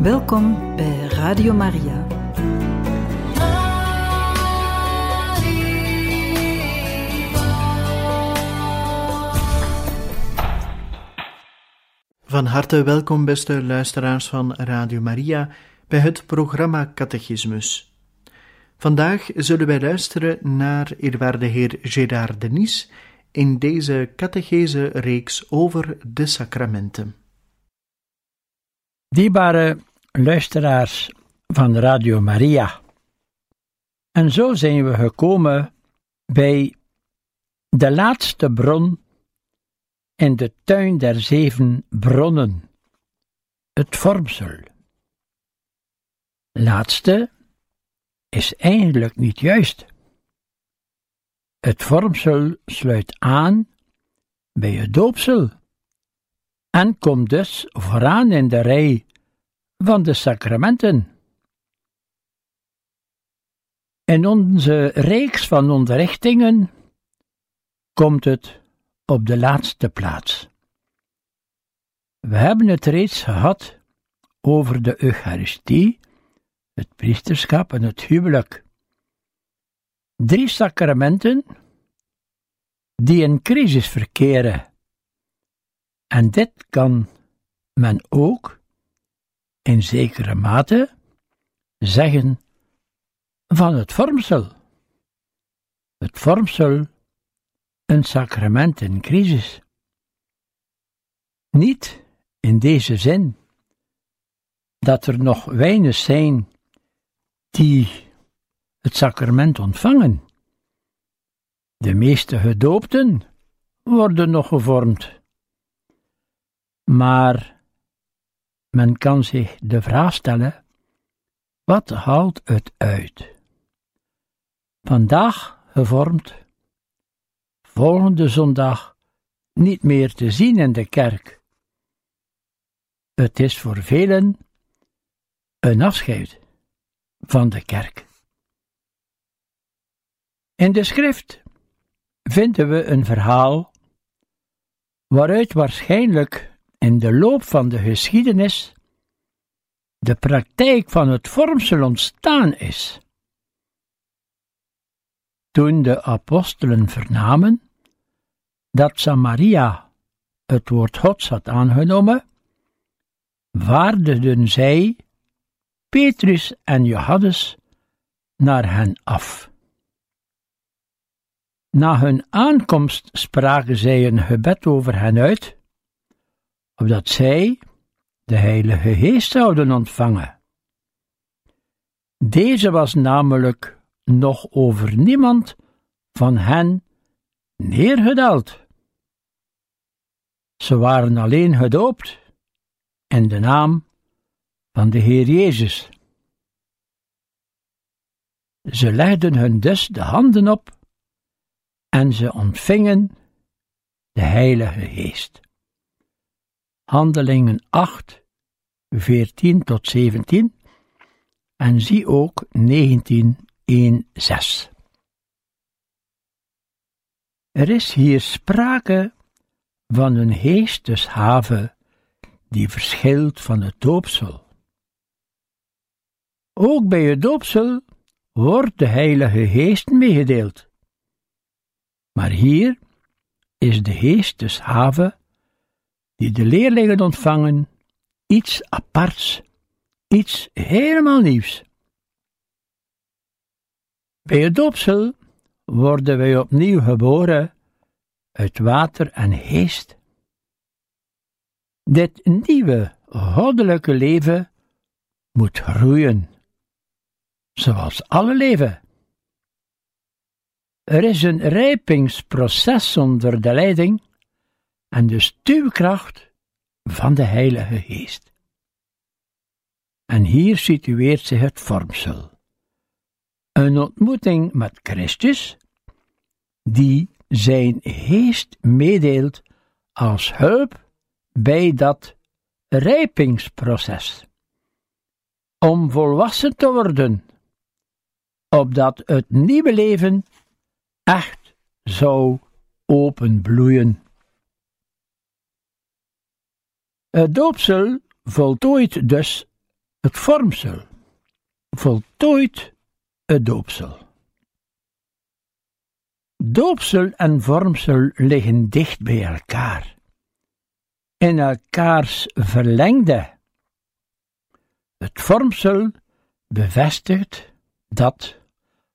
Welkom bij Radio Maria. Van harte welkom, beste luisteraars van Radio Maria, bij het programma Catechismus. Vandaag zullen wij luisteren naar eerwaarde heer Gérard Denis in deze catechese reeks over de sacramenten. Dierbare luisteraars van Radio Maria. En zo zijn we gekomen bij de laatste bron in de tuin der zeven bronnen, het vormsel. Laatste is eigenlijk niet juist. Het vormsel sluit aan bij het doopsel en komt dus vooraan in de rij van de sacramenten. In onze reeks van onderrichtingen komt het op de laatste plaats. We hebben het reeds gehad over de Eucharistie, het priesterschap en het huwelijk. Drie sacramenten die in crisis verkeren. En dit kan men ook in zekere mate zeggen van het vormsel. Het vormsel, een sacrament in crisis. Niet in deze zin dat er nog weinig zijn die het sacrament ontvangen. De meeste gedoopten worden nog gevormd. Maar men kan zich de vraag stellen: wat haalt het uit? Vandaag gevormd, volgende zondag niet meer te zien in de kerk. Het is voor velen een afscheid van de kerk. In de schrift vinden we een verhaal waaruit waarschijnlijk in de loop van de geschiedenis de praktijk van het vormsel ontstaan is. Toen de apostelen vernamen dat Samaria het woord Gods had aangenomen, vaardigden zij Petrus en Johannes naar hen af. Na hun aankomst spraken zij een gebed over hen uit, opdat zij de Heilige Geest zouden ontvangen. Deze was namelijk nog over niemand van hen neergedaald. Ze waren alleen gedoopt in de naam van de Heer Jezus. Ze legden hun dus de handen op en ze ontvingen de Heilige Geest. Handelingen 8, 14 tot 17 en zie ook 19, 1, 6. Er is hier sprake van een geesteshave die verschilt van het doopsel. Ook bij het doopsel wordt de Heilige Geest meegedeeld. Maar hier is de geesteshave die de leerlingen ontvangen iets aparts, iets helemaal nieuws. Bij het doopsel worden wij opnieuw geboren uit water en geest. Dit nieuwe goddelijke leven moet groeien, zoals alle leven. Er is een rijpingsproces onder de leiding en de stuwkracht van de Heilige Geest. En hier situeert zich het vormsel. Een ontmoeting met Christus, die zijn geest meedeelt als hulp bij dat rijpingsproces. Om volwassen te worden, opdat het nieuwe leven echt zou openbloeien. Het doopsel voltooit dus Het vormsel voltooit het doopsel. Doopsel en vormsel liggen dicht bij elkaar, in elkaars verlengde. Het vormsel bevestigt dat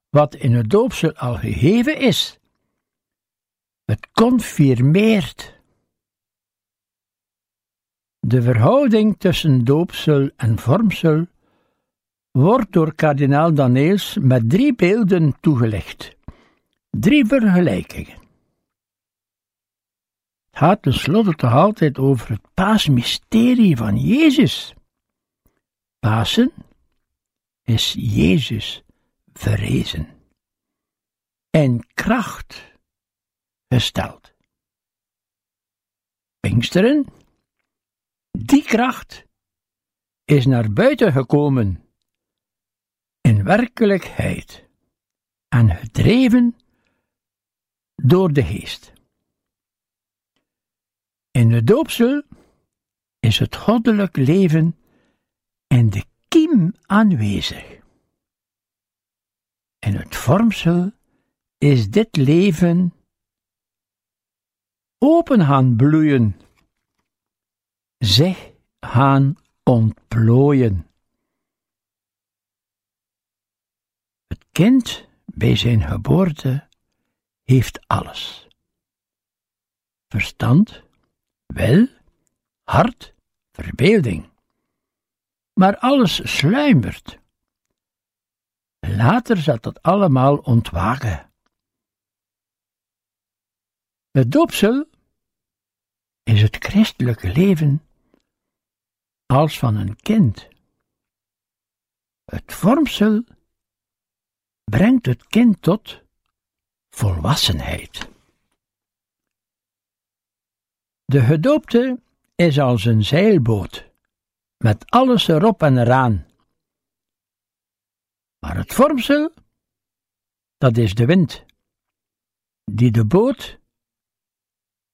wat in het doopsel al gegeven is, het confirmeert. De verhouding tussen doopsel en vormsel wordt door kardinaal Daneels met drie beelden toegelicht, drie vergelijkingen. Het gaat tenslotte toch altijd over het paasmysterie van Jezus. Pasen is Jezus verrezen en kracht gesteld. Pinksteren, die kracht is naar buiten gekomen in werkelijkheid en gedreven door de geest. In de doopsel is het goddelijk leven en de kiem aanwezig. In het vormsel is dit leven open gaan bloeien, zich gaan ontplooien. Het kind bij zijn geboorte heeft alles. Verstand, wil, hart, verbeelding. Maar alles sluimert. Later zal dat allemaal ontwaken. Het doopsel is het christelijke leven als van een kind. Het vormsel brengt het kind tot volwassenheid. De gedoopte is als een zeilboot, met alles erop en eraan. Maar het vormsel, dat is de wind, die de boot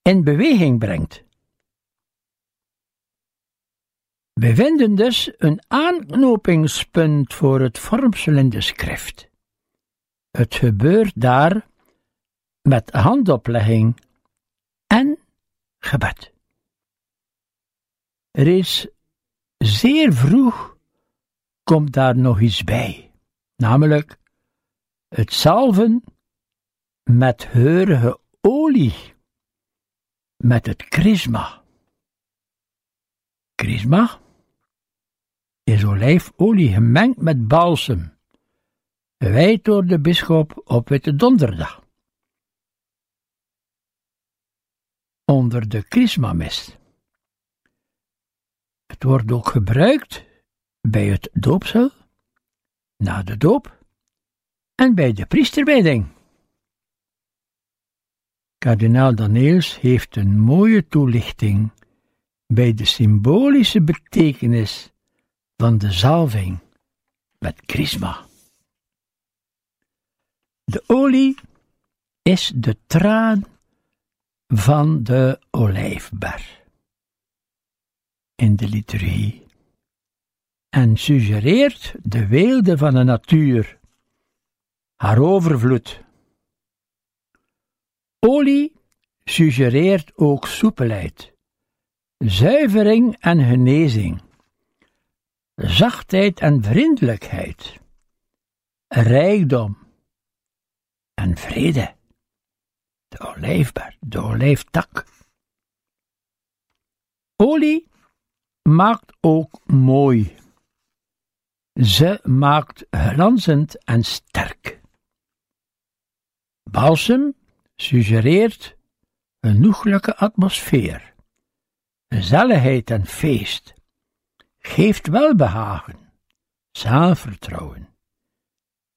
in beweging brengt. We vinden dus een aanknopingspunt voor het vormsel in de schrift. Het gebeurt daar met handoplegging en gebed. Er is zeer vroeg komt daar nog iets bij, namelijk het salven met heurige olie, met het chrisma. Chrisma is olijfolie gemengd met balsem gewijd door de bisschop op Witte Donderdag. Onder de chrismamis. Het wordt ook gebruikt bij het doopsel, na de doop en bij de priesterwijding. Kardinaal Daneels heeft een mooie toelichting bij de symbolische betekenis van de zalving met chrisma. De olie is de traan van de olijfber in de liturgie en suggereert de weelde van de natuur, haar overvloed. Olie suggereert ook soepelheid, zuivering en genezing, zachtheid en vriendelijkheid, rijkdom, en vrede. De olijfbar, de olijftak. Olie maakt ook mooi. Ze maakt glanzend en sterk. Balsem suggereert een noeglijke atmosfeer, gezelligheid en feest, geeft welbehagen, zelfvertrouwen,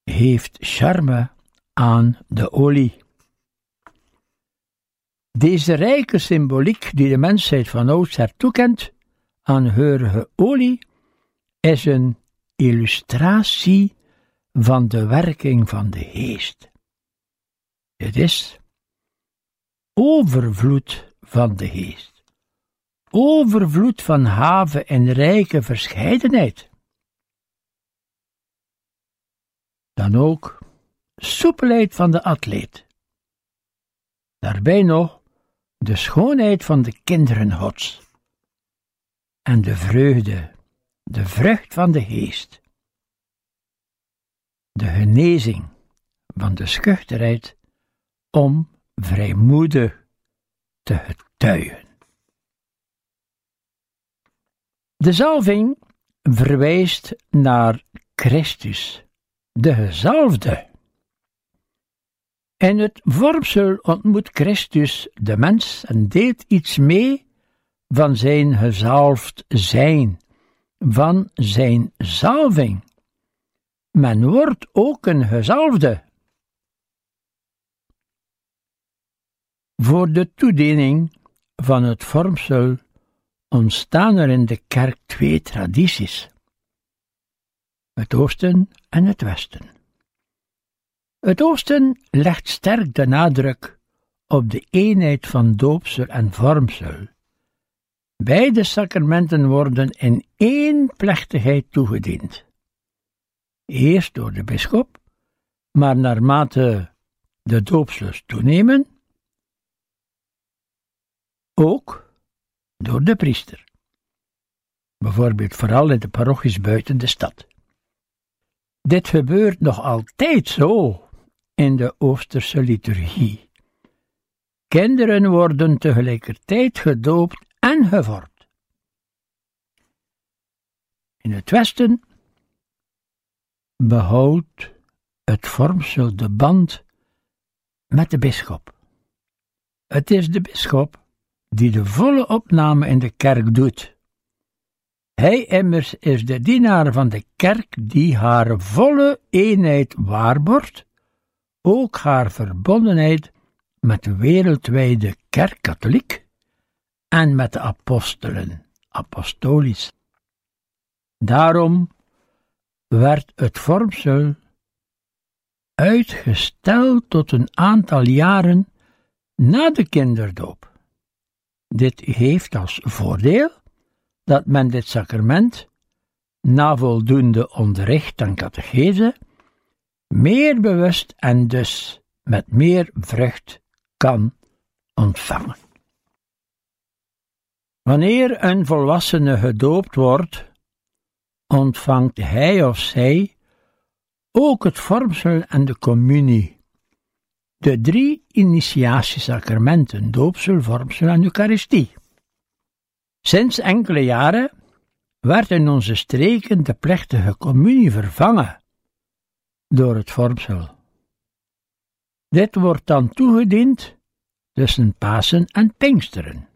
heeft charme aan de olie. Deze rijke symboliek die de mensheid van oudsher toekent aan heurige olie, is een illustratie van de werking van de geest. Het is overvloed van de geest, overvloed van haven en rijke verscheidenheid. Dan ook soepelheid van de atleet. Daarbij nog de schoonheid van de kinderen Gods. En de vreugde, de vrucht van de geest. De genezing van de schuchterheid om vrijmoedig te getuigen. De zalving verwijst naar Christus, de gezalfde. In het vormsel ontmoet Christus de mens en deelt iets mee van zijn gezalfd zijn, van zijn zalving. Men wordt ook een gezalfde. Voor de toediening van het vormsel ontstaan er in de kerk twee tradities: het oosten en het westen. Het oosten legt sterk de nadruk op de eenheid van doopsel en vormsel. Beide sacramenten worden in één plechtigheid toegediend. Eerst door de bisschop, maar naarmate de doopsels toenemen, ook door de priester. Bijvoorbeeld vooral in de parochies buiten de stad. Dit gebeurt nog altijd zo in de Oosterse liturgie. Kinderen worden tegelijkertijd gedoopt en gevormd. In het Westen behoudt het vormsel de band met de bisschop. Het is de bisschop die de volle opname in de kerk doet. Hij immers is de dienaar van de kerk die haar volle eenheid waarborgt, ook haar verbondenheid met de wereldwijde kerk katholiek en met de apostelen, apostolisch. Daarom werd het vormsel uitgesteld tot een aantal jaren na de kinderdoop. Dit heeft als voordeel dat men dit sacrament, na voldoende onderricht en catechese, meer bewust en dus met meer vrucht kan ontvangen. Wanneer een volwassene gedoopt wordt, ontvangt hij of zij ook het vormsel en de communie. De drie initiatiesacramenten, doopsel, vormsel en eucharistie. Sinds enkele jaren werd in onze streken de plechtige communie vervangen door het vormsel. Dit wordt dan toegediend tussen Pasen en Pinksteren.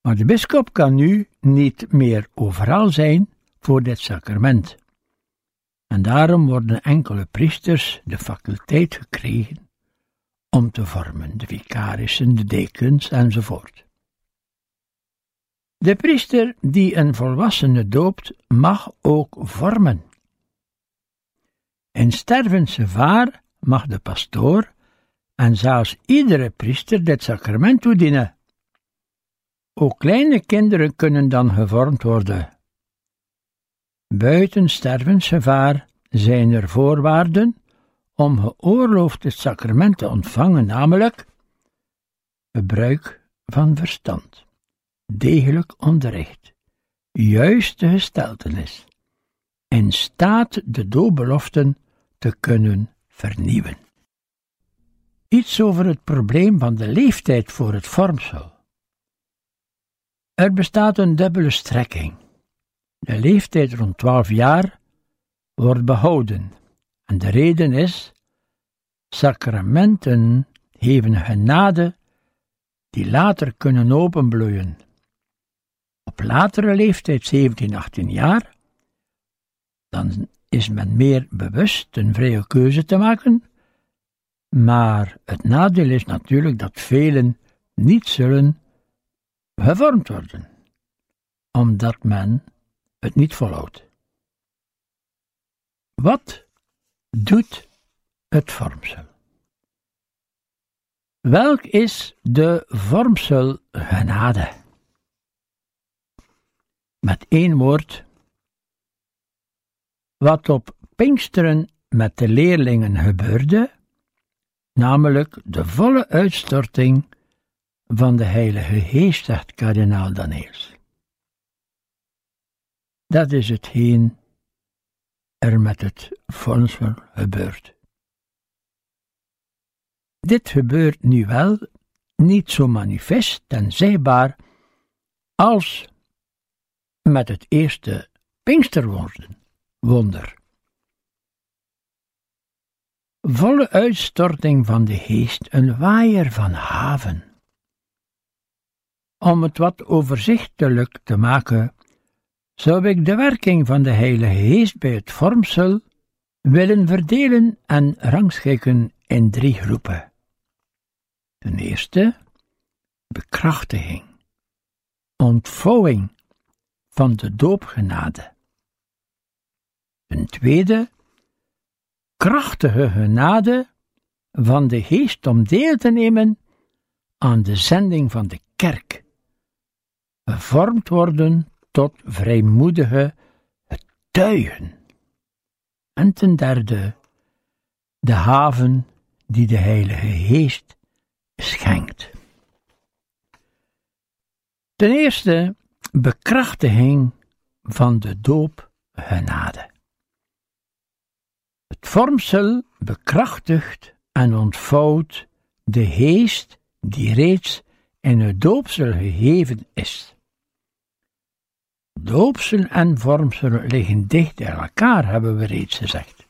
Maar de bisschop kan nu niet meer overal zijn voor dit sacrament. En daarom worden enkele priesters de faculteit gekregen om te vormen, de vicarissen, de dekens enzovoort. De priester die een volwassene doopt, mag ook vormen. In stervensgevaar mag de pastoor en zelfs iedere priester dit sacrament toedienen. Ook kleine kinderen kunnen dan gevormd worden. Buiten stervensgevaar zijn er voorwaarden om geoorloofd het sacrament te ontvangen, namelijk gebruik van verstand, degelijk onderricht, juiste gesteltenis, in staat de doopbeloften te kunnen vernieuwen. Iets over het probleem van de leeftijd voor het vormsel. Er bestaat een dubbele strekking. De leeftijd rond 12 jaar wordt behouden, en de reden is: sacramenten geven genade die later kunnen openbloeien. Op latere leeftijd, 17, 18 jaar, dan is men meer bewust een vrije keuze te maken, maar het nadeel is natuurlijk dat velen niet zullen gevormd worden, omdat men het niet volhoudt. Wat doet het vormsel? Welk is de vormsel genade? Met één woord, wat op Pinksteren met de leerlingen gebeurde, namelijk de volle uitstorting van de Heilige Geest, zegt kardinaal Daniels. Dat is hetgeen er met het vormsel gebeurt. Dit gebeurt nu wel niet zo manifest en zichtbaar als met het eerste Pinksterwonder. Volle uitstorting van de geest, een waaier van haven. Om het wat overzichtelijk te maken, zou ik de werking van de Heilige Geest bij het vormsel willen verdelen en rangschikken in drie groepen. Ten eerste, bekrachtiging, ontvouwing van de doopgenade. Ten tweede, krachtige genade van de geest om deel te nemen aan de zending van de kerk, gevormd worden tot vrijmoedige getuigen. En ten derde, de haven die de Heilige Geest schenkt. Ten eerste, bekrachtiging van de doop genade. Het vormsel bekrachtigt en ontvouwt de geest die reeds in het doopsel gegeven is. Doopsel en vormsel liggen dicht in elkaar, hebben we reeds gezegd.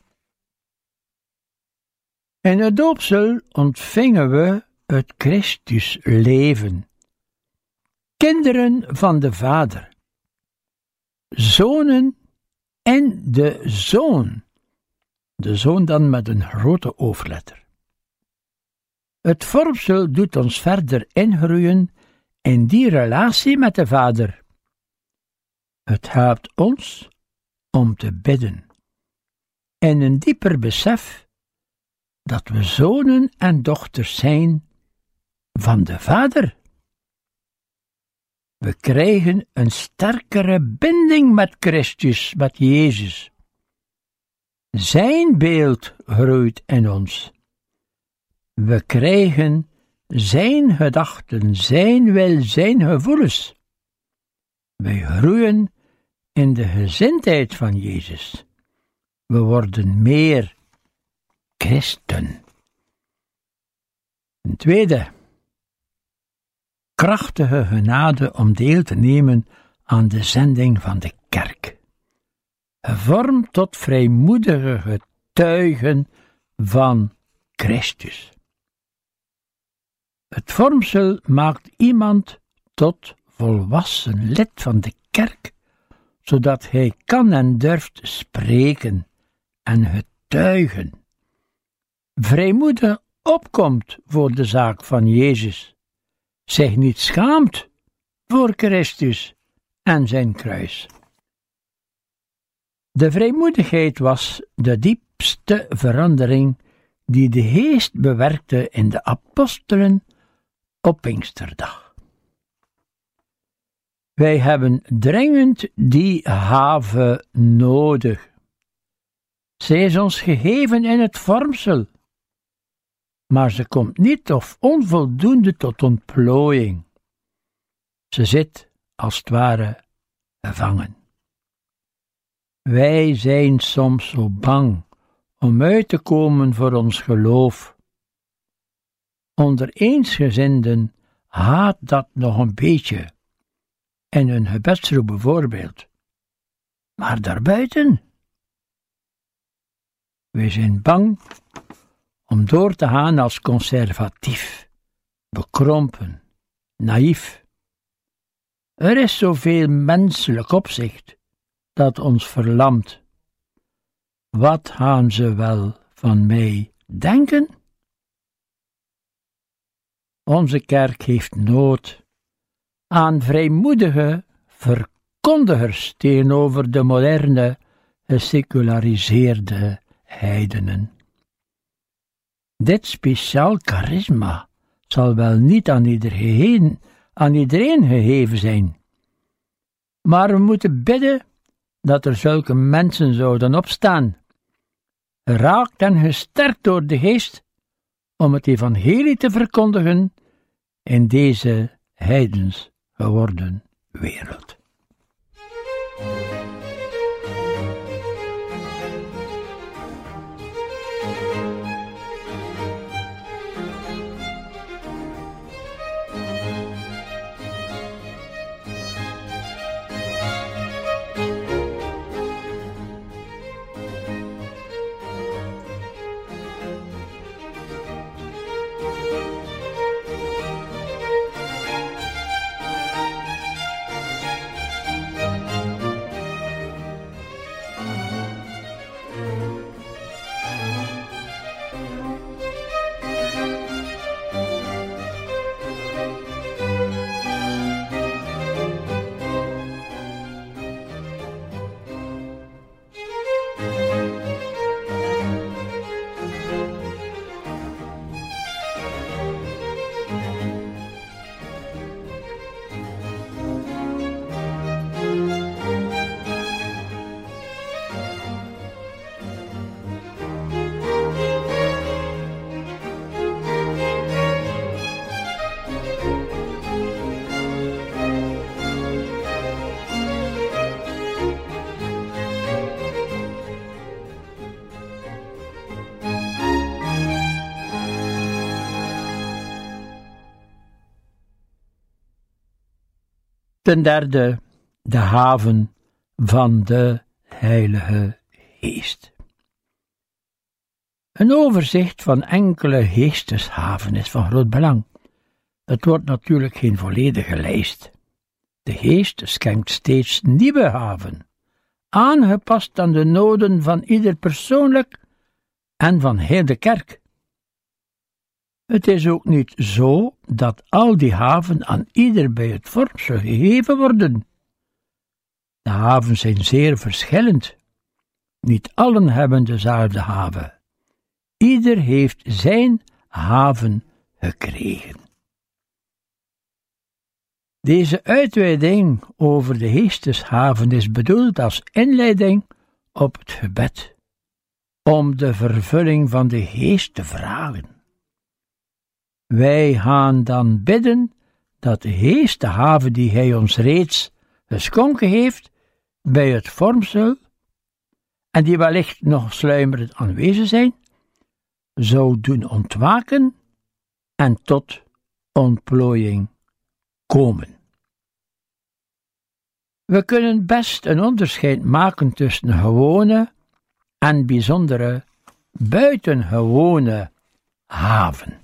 In het doopsel ontvingen we het Christusleven, kinderen van de Vader, zonen en de Zoon, de Zoon dan met een grote overletter. Het vormsel doet ons verder ingroeien in die relatie met de Vader het helpt ons om te bidden en een dieper besef dat we zonen en dochters zijn van de Vader. We krijgen een sterkere binding met Christus, met Jezus. Zijn beeld groeit in ons. We krijgen zijn gedachten, zijn wil, zijn gevoelens. Wij groeien in de gezindheid van Jezus. We worden meer christen. Een tweede, krachtige genade om deel te nemen aan de zending van de kerk. Gevormd tot vrijmoedige getuigen van Christus. Het vormsel maakt iemand tot volwassen lid van de kerk, zodat hij kan en durft spreken en getuigen. Vrijmoedig opkomt voor de zaak van Jezus, zich niet schaamt voor Christus en zijn kruis. De vrijmoedigheid was de diepste verandering die de Geest bewerkte in de apostelen op Pinksterdag. Wij hebben dringend die haven nodig. Zij is ons gegeven in het vormsel, maar ze komt niet of onvoldoende tot ontplooiing. Ze zit, als het ware, gevangen. Wij zijn soms zo bang om uit te komen voor ons geloof. Onder eensgezinden haat dat nog een beetje en hun gebedsroep bijvoorbeeld. Maar daarbuiten? Wij zijn bang om door te gaan als conservatief, bekrompen, naïef. Er is zoveel menselijk opzicht dat ons verlamt. Wat gaan ze wel van mij denken? Onze kerk heeft nood aan vrijmoedige verkondigers tegenover de moderne, geseculariseerde heidenen. Dit speciaal charisma zal wel niet aan iedereen, aan iedereen gegeven zijn, maar we moeten bidden dat er zulke mensen zouden opstaan raakt en gesterkt door de geest om het evangelie te verkondigen in deze heidens geworden wereld. Ten derde, de haven van de Heilige Geest. Een overzicht van enkele geesteshaven is van groot belang. Het wordt natuurlijk geen volledige lijst. De geest schenkt steeds nieuwe haven, aangepast aan de noden van ieder persoonlijk en van heel de kerk. Het is ook niet zo dat al die haven aan ieder bij het vormsel gegeven worden. De havens zijn zeer verschillend. Niet allen hebben dezelfde haven. Ieder heeft zijn haven gekregen. Deze uitweiding over de geesteshaven is bedoeld als inleiding op het gebed, om de vervulling van de geest te vragen. Wij gaan dan bidden dat de geest de haven die hij ons reeds geschonken heeft, bij het vormsel, en die wellicht nog sluimerend aanwezig zijn, zou doen ontwaken en tot ontplooiing komen. We kunnen best een onderscheid maken tussen gewone en bijzondere, buitengewone haven.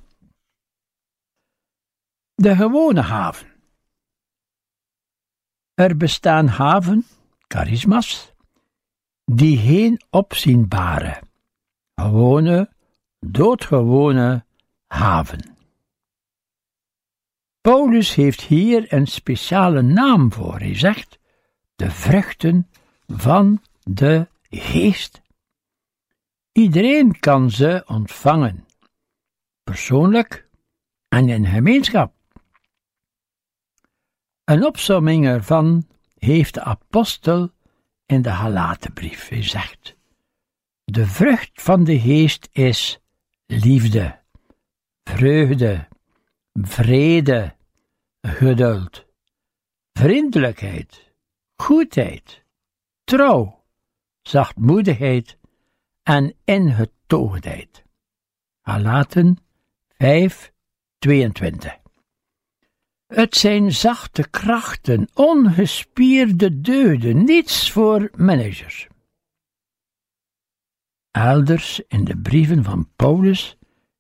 De gewone haven. Er bestaan haven, charisma's, die geen opzienbare, gewone, doodgewone haven. Paulus heeft hier een speciale naam voor. Hij zegt de vruchten van de geest. Iedereen kan ze ontvangen, persoonlijk en in gemeenschap. Een opsomming ervan heeft de apostel in de Halatenbrief. Hij zegt: De vrucht van de geest is liefde, vreugde, vrede, geduld, vriendelijkheid, goedheid, trouw, zachtmoedigheid en ingetogenheid. Halaten 5, 22. Het zijn zachte krachten, ongespierde deuden, niets voor managers. Elders in de brieven van Paulus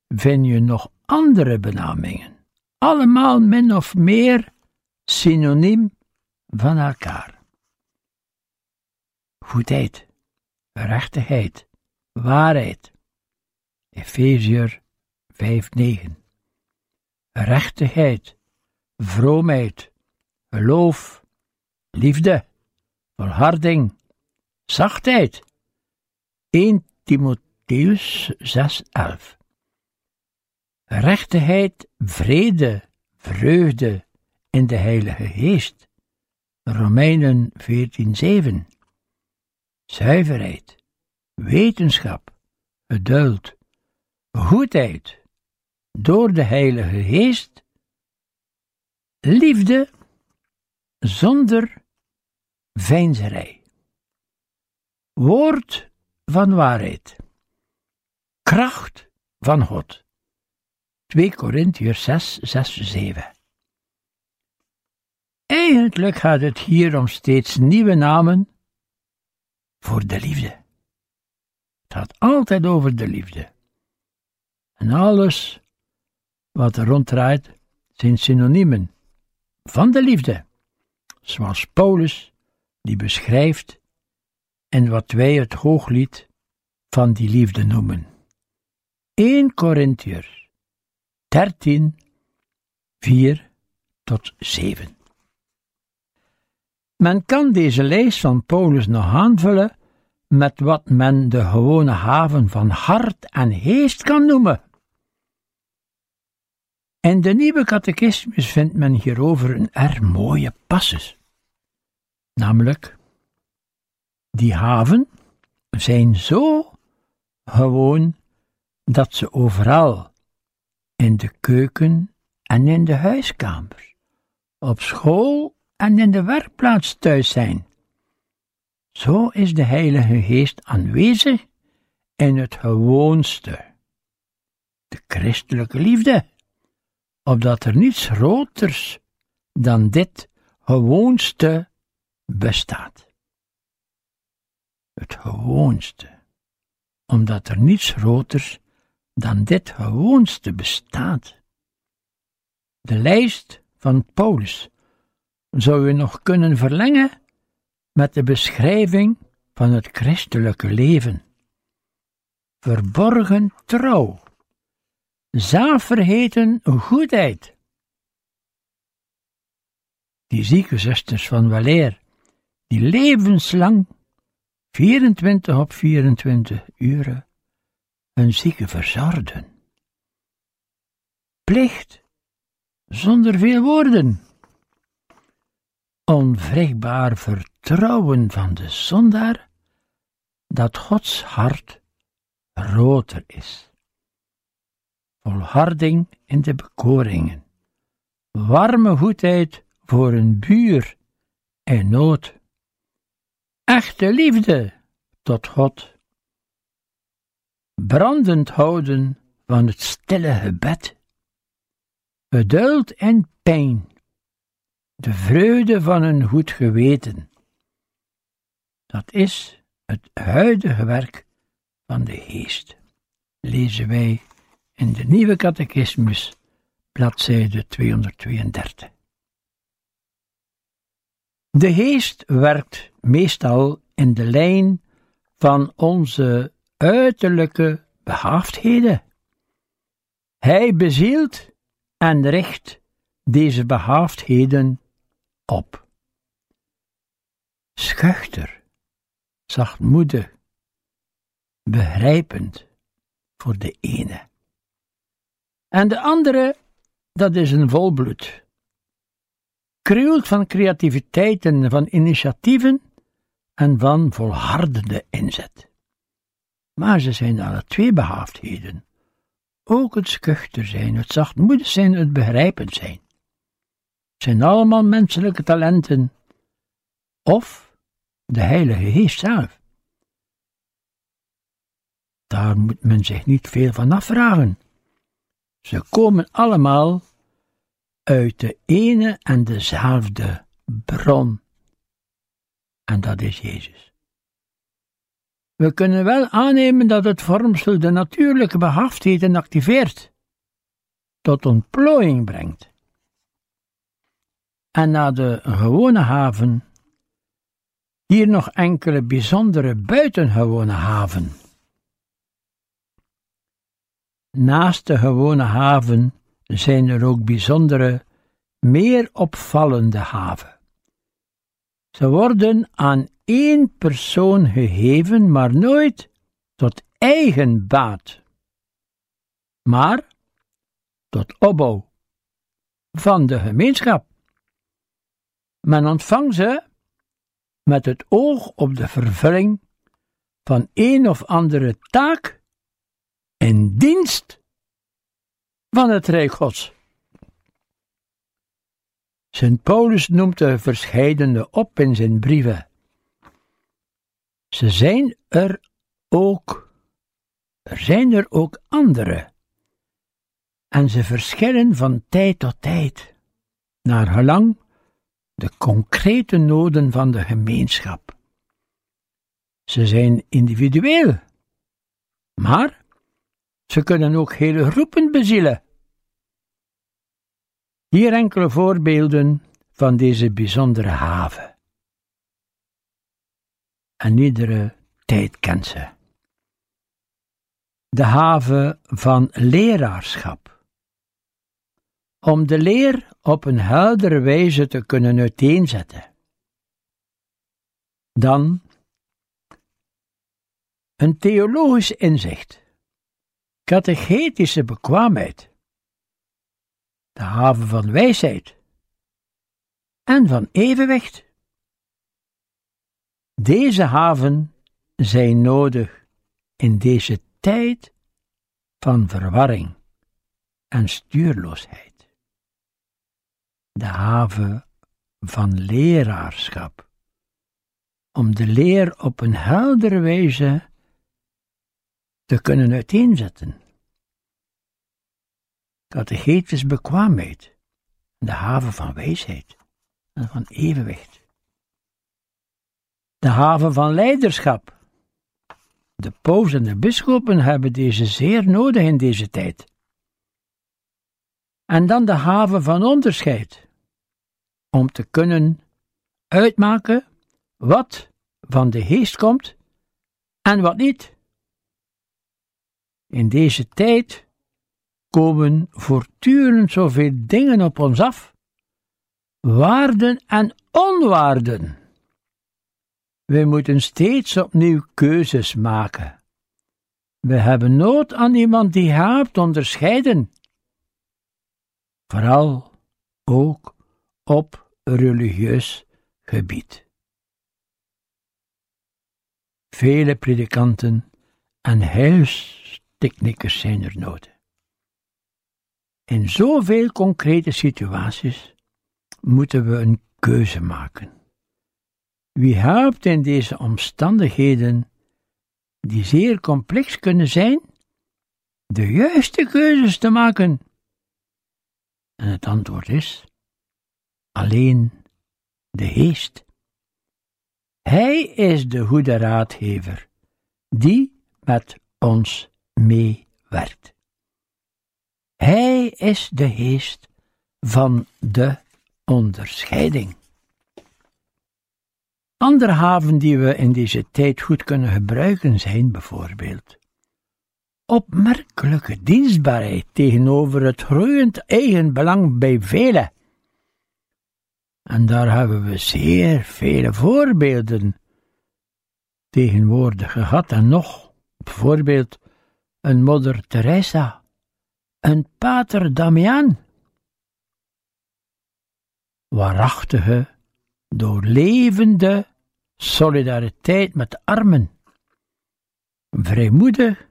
vind je nog andere benamingen, allemaal min of meer synoniem van elkaar. Goedheid, rechtigheid, waarheid. Efeziër 5:9. Rechtigheid, vroomheid, geloof, liefde, volharding, zachtheid. 1 Timotheus 6:11. Rechtigheid, vrede, vreugde in de Heilige Geest. Romeinen 14:7. Zuiverheid, wetenschap, geduld, goedheid door de Heilige Geest, liefde zonder veinzerij, woord van waarheid, kracht van God. 2 Korintiërs 6, 6, 7. Eigenlijk gaat het hier om steeds nieuwe namen voor de liefde. Het gaat altijd over de liefde. En alles wat er ronddraait zijn synoniemen van de liefde, zoals Paulus die beschrijft en wat wij het hooglied van die liefde noemen. 1 Korintiërs 13, 4 tot 7. Men kan deze lijst van Paulus nog aanvullen met wat men de gewone haven van hart en geest kan noemen. In de nieuwe catechismus vindt men hierover een erg mooie passus. Namelijk, die haven zijn zo gewoon dat ze overal, in de keuken en in de huiskamer, op school en in de werkplaats thuis zijn. Zo is de Heilige Geest aanwezig in het gewoonste, de christelijke liefde, opdat er niets groters dan dit gewoonste bestaat. Het gewoonste, omdat er niets groters dan dit gewoonste bestaat. De lijst van Paulus zou je nog kunnen verlengen met de beschrijving van het christelijke leven. Verborgen trouw, zaafvergeten goedheid. Die zieke zusters van Waleer, die levenslang 24 op 24 uren een zieke verzorgden. Plicht, zonder veel woorden onwrikbaar vertrouwen van de zondaar dat Gods hart groter is. Volharding in de bekoringen, warme goedheid voor een buur en nood, echte liefde tot God, brandend houden van het stille gebed, geduld en pijn. De vreugde van een goed geweten. Dat is het huidige werk van de geest, lezen wij in de Nieuwe Catechismus, bladzijde 232. De geest werkt meestal in de lijn van onze uiterlijke behaafdheden. Hij bezielt en richt deze behaafdheden op. Schuchter, zachtmoedig, begrijpend voor de ene. En de andere, dat is een volbloed. Krult van creativiteit en van initiatieven en van volhardende inzet. Maar ze zijn alle twee behaafdheden. Ook het schuchter zijn, het zachtmoedig zijn, het begrijpend zijn zijn allemaal menselijke talenten of de Heilige Geest zelf. Daar moet men zich niet veel van afvragen. Ze komen allemaal uit de ene en dezelfde bron. En dat is Jezus. We kunnen wel aannemen dat het vormsel de natuurlijke behaafdheden activeert, tot ontplooiing brengt en naar de gewone haven. Hier nog enkele bijzondere buitengewone haven. Naast de gewone haven zijn er ook bijzondere, meer opvallende haven. Ze worden aan één persoon gegeven, maar nooit tot eigen baat, maar tot opbouw van de gemeenschap. Men ontvangt ze met het oog op de vervulling van een of andere taak in dienst van het Rijk Gods. Sint Paulus noemt er verscheidene op in zijn brieven. Ze zijn er ook, er zijn er ook andere. En ze verschillen van tijd tot tijd, naar gelang de concrete noden van de gemeenschap. Ze zijn individueel, maar ze kunnen ook hele groepen bezielen. Hier enkele voorbeelden van deze bijzondere haven. En iedere tijd kent ze. De haven van leraarschap. Om de leer op een heldere wijze te kunnen uiteenzetten. Dan een theologisch inzicht, catechetische bekwaamheid, de haven van wijsheid en van evenwicht. Deze haven zijn nodig in deze tijd van verwarring en stuurloosheid. De haven van leraarschap, om de leer op een heldere wijze te kunnen uiteenzetten. Catechetisch bekwaamheid, de haven van wijsheid en van evenwicht. De haven van leiderschap. De paus en de bisschoppen hebben deze zeer nodig in deze tijd. En dan de haven van onderscheid, om te kunnen uitmaken wat van de geest komt en wat niet. In deze tijd komen voortdurend zoveel dingen op ons af, waarden en onwaarden. Wij moeten steeds opnieuw keuzes maken. We hebben nood aan iemand die helpt onderscheiden. Vooral ook op religieus gebied. Vele predikanten en huis techniekers zijn er nodig. In zoveel concrete situaties moeten we een keuze maken. Wie helpt in deze omstandigheden, die zeer complex kunnen zijn, de juiste keuzes te maken? En het antwoord is: alleen de geest. Hij is de goede raadgever, die met ons meewerkt. Hij is de geest van de onderscheiding. Andere haven die we in deze tijd goed kunnen gebruiken zijn bijvoorbeeld opmerkelijke dienstbaarheid tegenover het groeiend eigenbelang bij velen. En daar hebben we zeer vele voorbeelden tegenwoordig gehad en nog, bijvoorbeeld een moeder Teresa, een pater Damian. Waarachtige, doorlevende solidariteit met de armen, vrijmoedig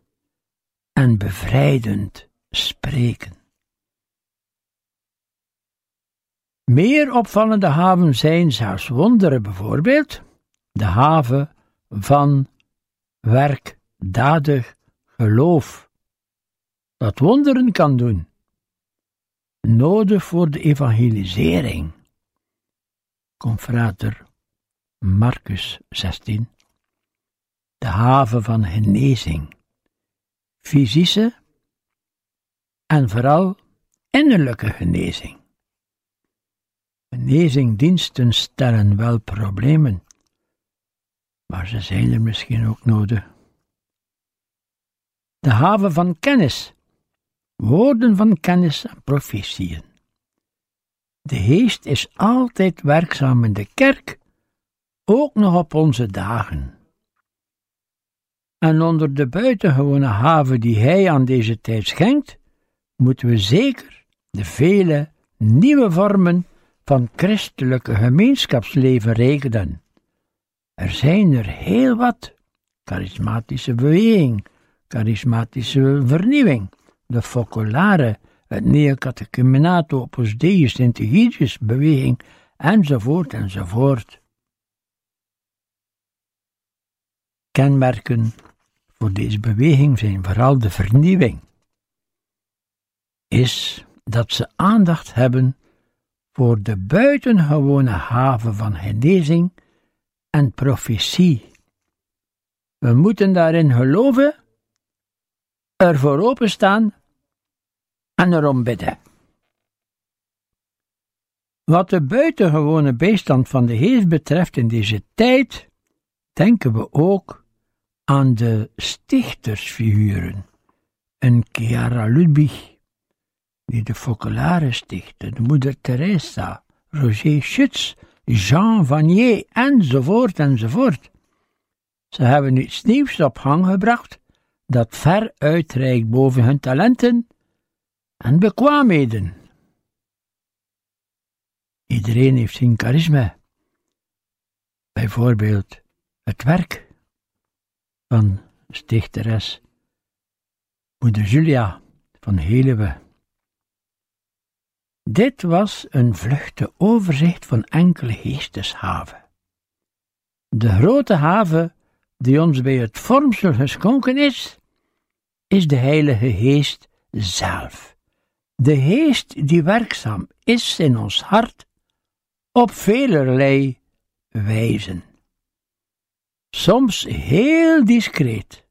en bevrijdend spreken. Meer opvallende haven zijn zelfs wonderen, bijvoorbeeld de haven van werkdadig geloof, dat wonderen kan doen, nodig voor de evangelisering. Confrater Marcus 16, de haven van genezing, fysische en vooral innerlijke genezing. Genezingdiensten stellen wel problemen, maar ze zijn er misschien ook nodig de haven van kennis, woorden van kennis en profetieën. De geest is altijd werkzaam in de kerk, ook nog op onze dagen. En onder de buitengewone haven die hij aan deze tijd schenkt, moeten we zeker de vele nieuwe vormen van christelijke gemeenschapsleven rekenen. Er zijn er heel wat: charismatische beweging, charismatische vernieuwing, de focolare, het neocatechumenato opus Deus Integrius beweging, enzovoort enzovoort. Kenmerken voor deze beweging zijn vooral de vernieuwing, is dat ze aandacht hebben voor de buitengewone haven van genezing en profetie. We moeten daarin geloven, ervoor openstaan en erom bidden. Wat de buitengewone bijstand van de geest betreft in deze tijd, denken we ook aan de stichtersfiguren. Een Chiara Ludwig, die de Focolare stichtte, de moeder Teresa, Roger Schutz, Jean Vanier, enzovoort, enzovoort. Ze hebben iets nieuws op gang gebracht, dat ver uitreikt boven hun talenten en bekwaamheden. Iedereen heeft zijn charisma. Bijvoorbeeld het werk van stichteres moeder Julia van Helewe. Dit was een vluchte overzicht van enkele geesteshaven. De grote haven die ons bij het vormsel geschonken is, is de Heilige Geest zelf. De Geest die werkzaam is in ons hart op velerlei wijzen. Soms heel discreet,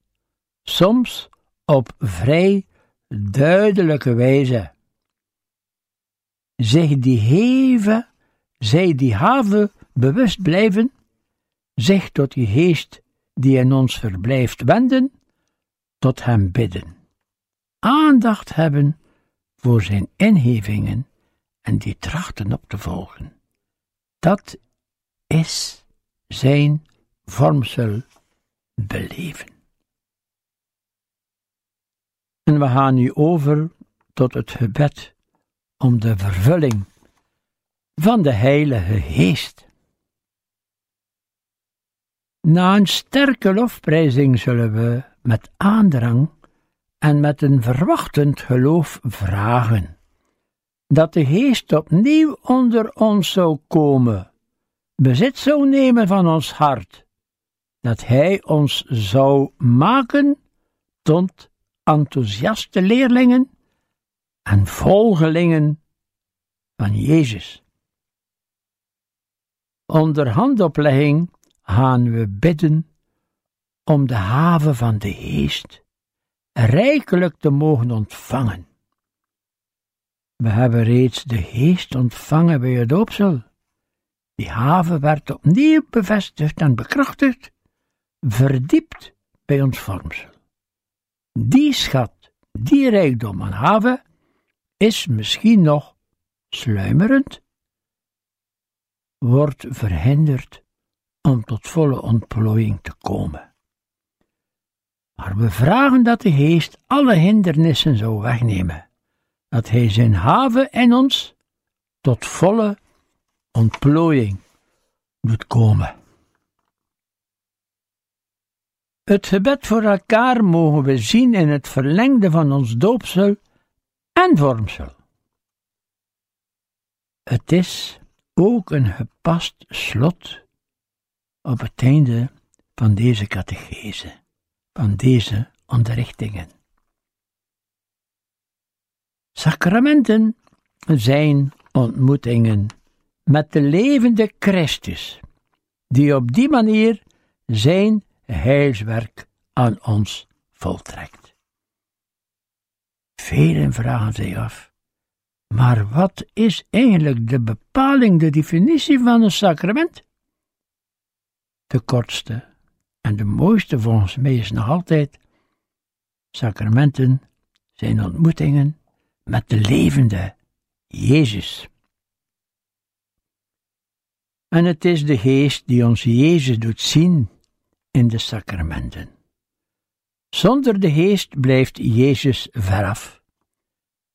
soms op vrij duidelijke wijze. Zich die heven, zij die haven bewust blijven, zich tot die geest die in ons verblijft wenden, tot hem bidden. Aandacht hebben voor zijn inhevingen en die trachten op te volgen. Dat is zijn vormsel beleven. En we gaan nu over tot het gebed om de vervulling van de Heilige Geest. Na een sterke lofprijzing zullen we met aandrang en met een verwachtend geloof vragen dat de Geest opnieuw onder ons zou komen, bezit zou nemen van ons hart, dat Hij ons zou maken tot enthousiaste leerlingen en volgelingen van Jezus. Onder handoplegging gaan we bidden om de haven van de Geest rijkelijk te mogen ontvangen. We hebben reeds de Geest ontvangen bij het doopsel. Die haven werd opnieuw bevestigd en bekrachtigd, verdiept bij ons vormsel. Die schat, die rijkdom aan haven, is misschien nog sluimerend, wordt verhinderd om tot volle ontplooiing te komen. Maar we vragen dat de Geest alle hindernissen zou wegnemen, dat Hij zijn haven in ons tot volle ontplooiing doet komen. Het gebed voor elkaar mogen we zien in het verlengde van ons doopsel en vormsel. Het is ook een gepast slot op het einde van deze catechese, van deze onderrichtingen. Sacramenten zijn ontmoetingen met de levende Christus, die op die manier zijn heilswerk aan ons voltrekt. Velen vragen zich af, maar wat is eigenlijk de bepaling, de definitie van een sacrament? De kortste en de mooiste volgens mij is nog altijd: sacramenten zijn ontmoetingen met de levende Jezus. En het is de Geest die ons Jezus doet zien in de sacramenten. Zonder de Geest blijft Jezus veraf.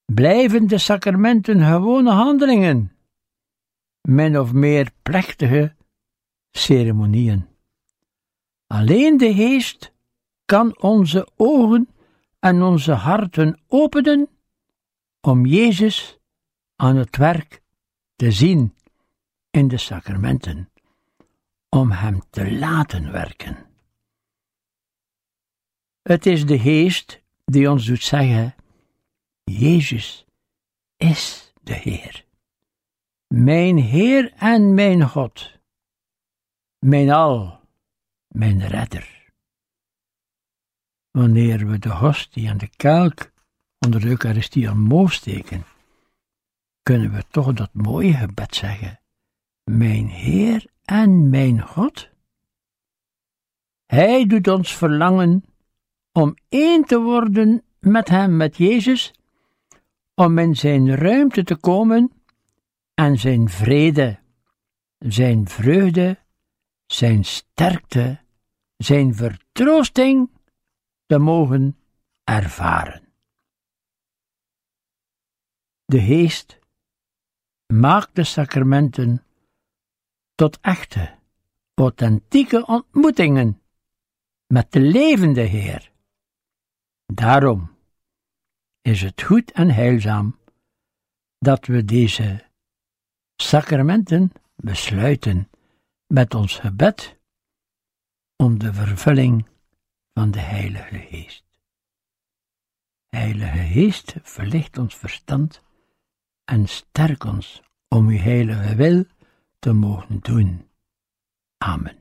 Blijven de sacramenten gewone handelingen, min of meer plechtige ceremonieën. Alleen de Geest kan onze ogen en onze harten openen om Jezus aan het werk te zien in de sacramenten, om Hem te laten werken. Het is de Geest die ons doet zeggen: Jezus is de Heer. Mijn Heer en mijn God, mijn al, mijn redder. Wanneer we de hostie en de kelk onder de Eucharistie omhoog steken, kunnen we toch dat mooie gebed zeggen: Mijn Heer en mijn God? Hij doet ons verlangen om één te worden met Hem, met Jezus, om in Zijn ruimte te komen en Zijn vrede, Zijn vreugde, Zijn sterkte, Zijn vertroosting te mogen ervaren. De Geest maakt de sacramenten tot echte, authentieke ontmoetingen met de levende Heer. Daarom is het goed en heilzaam dat we deze sacramenten besluiten met ons gebed om de vervulling van de Heilige Geest. Heilige Geest, verlicht ons verstand en sterk ons om uw heilige wil te mogen doen. Amen.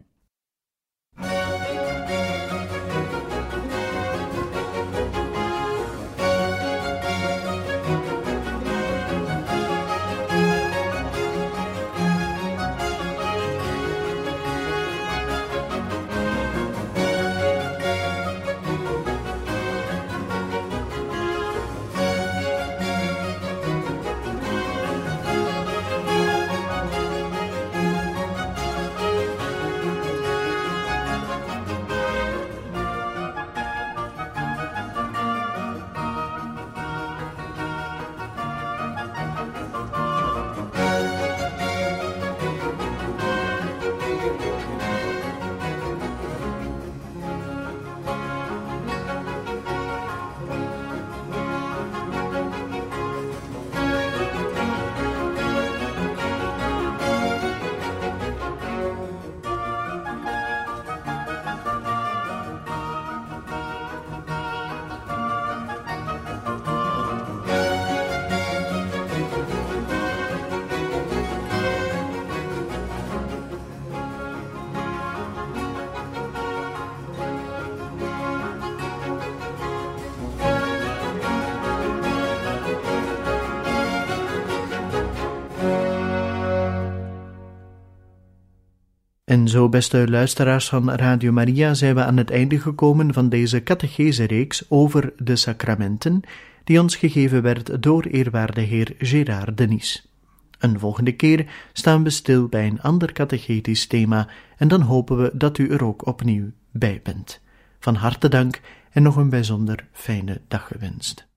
En zo, beste luisteraars van Radio Maria, zijn we aan het einde gekomen van deze catechese-reeks over de sacramenten, die ons gegeven werd door eerwaarde heer Gérard Denis. Een volgende keer staan we stil bij een ander catechetisch thema en dan hopen we dat u er ook opnieuw bij bent. Van harte dank en nog een bijzonder fijne dag gewenst.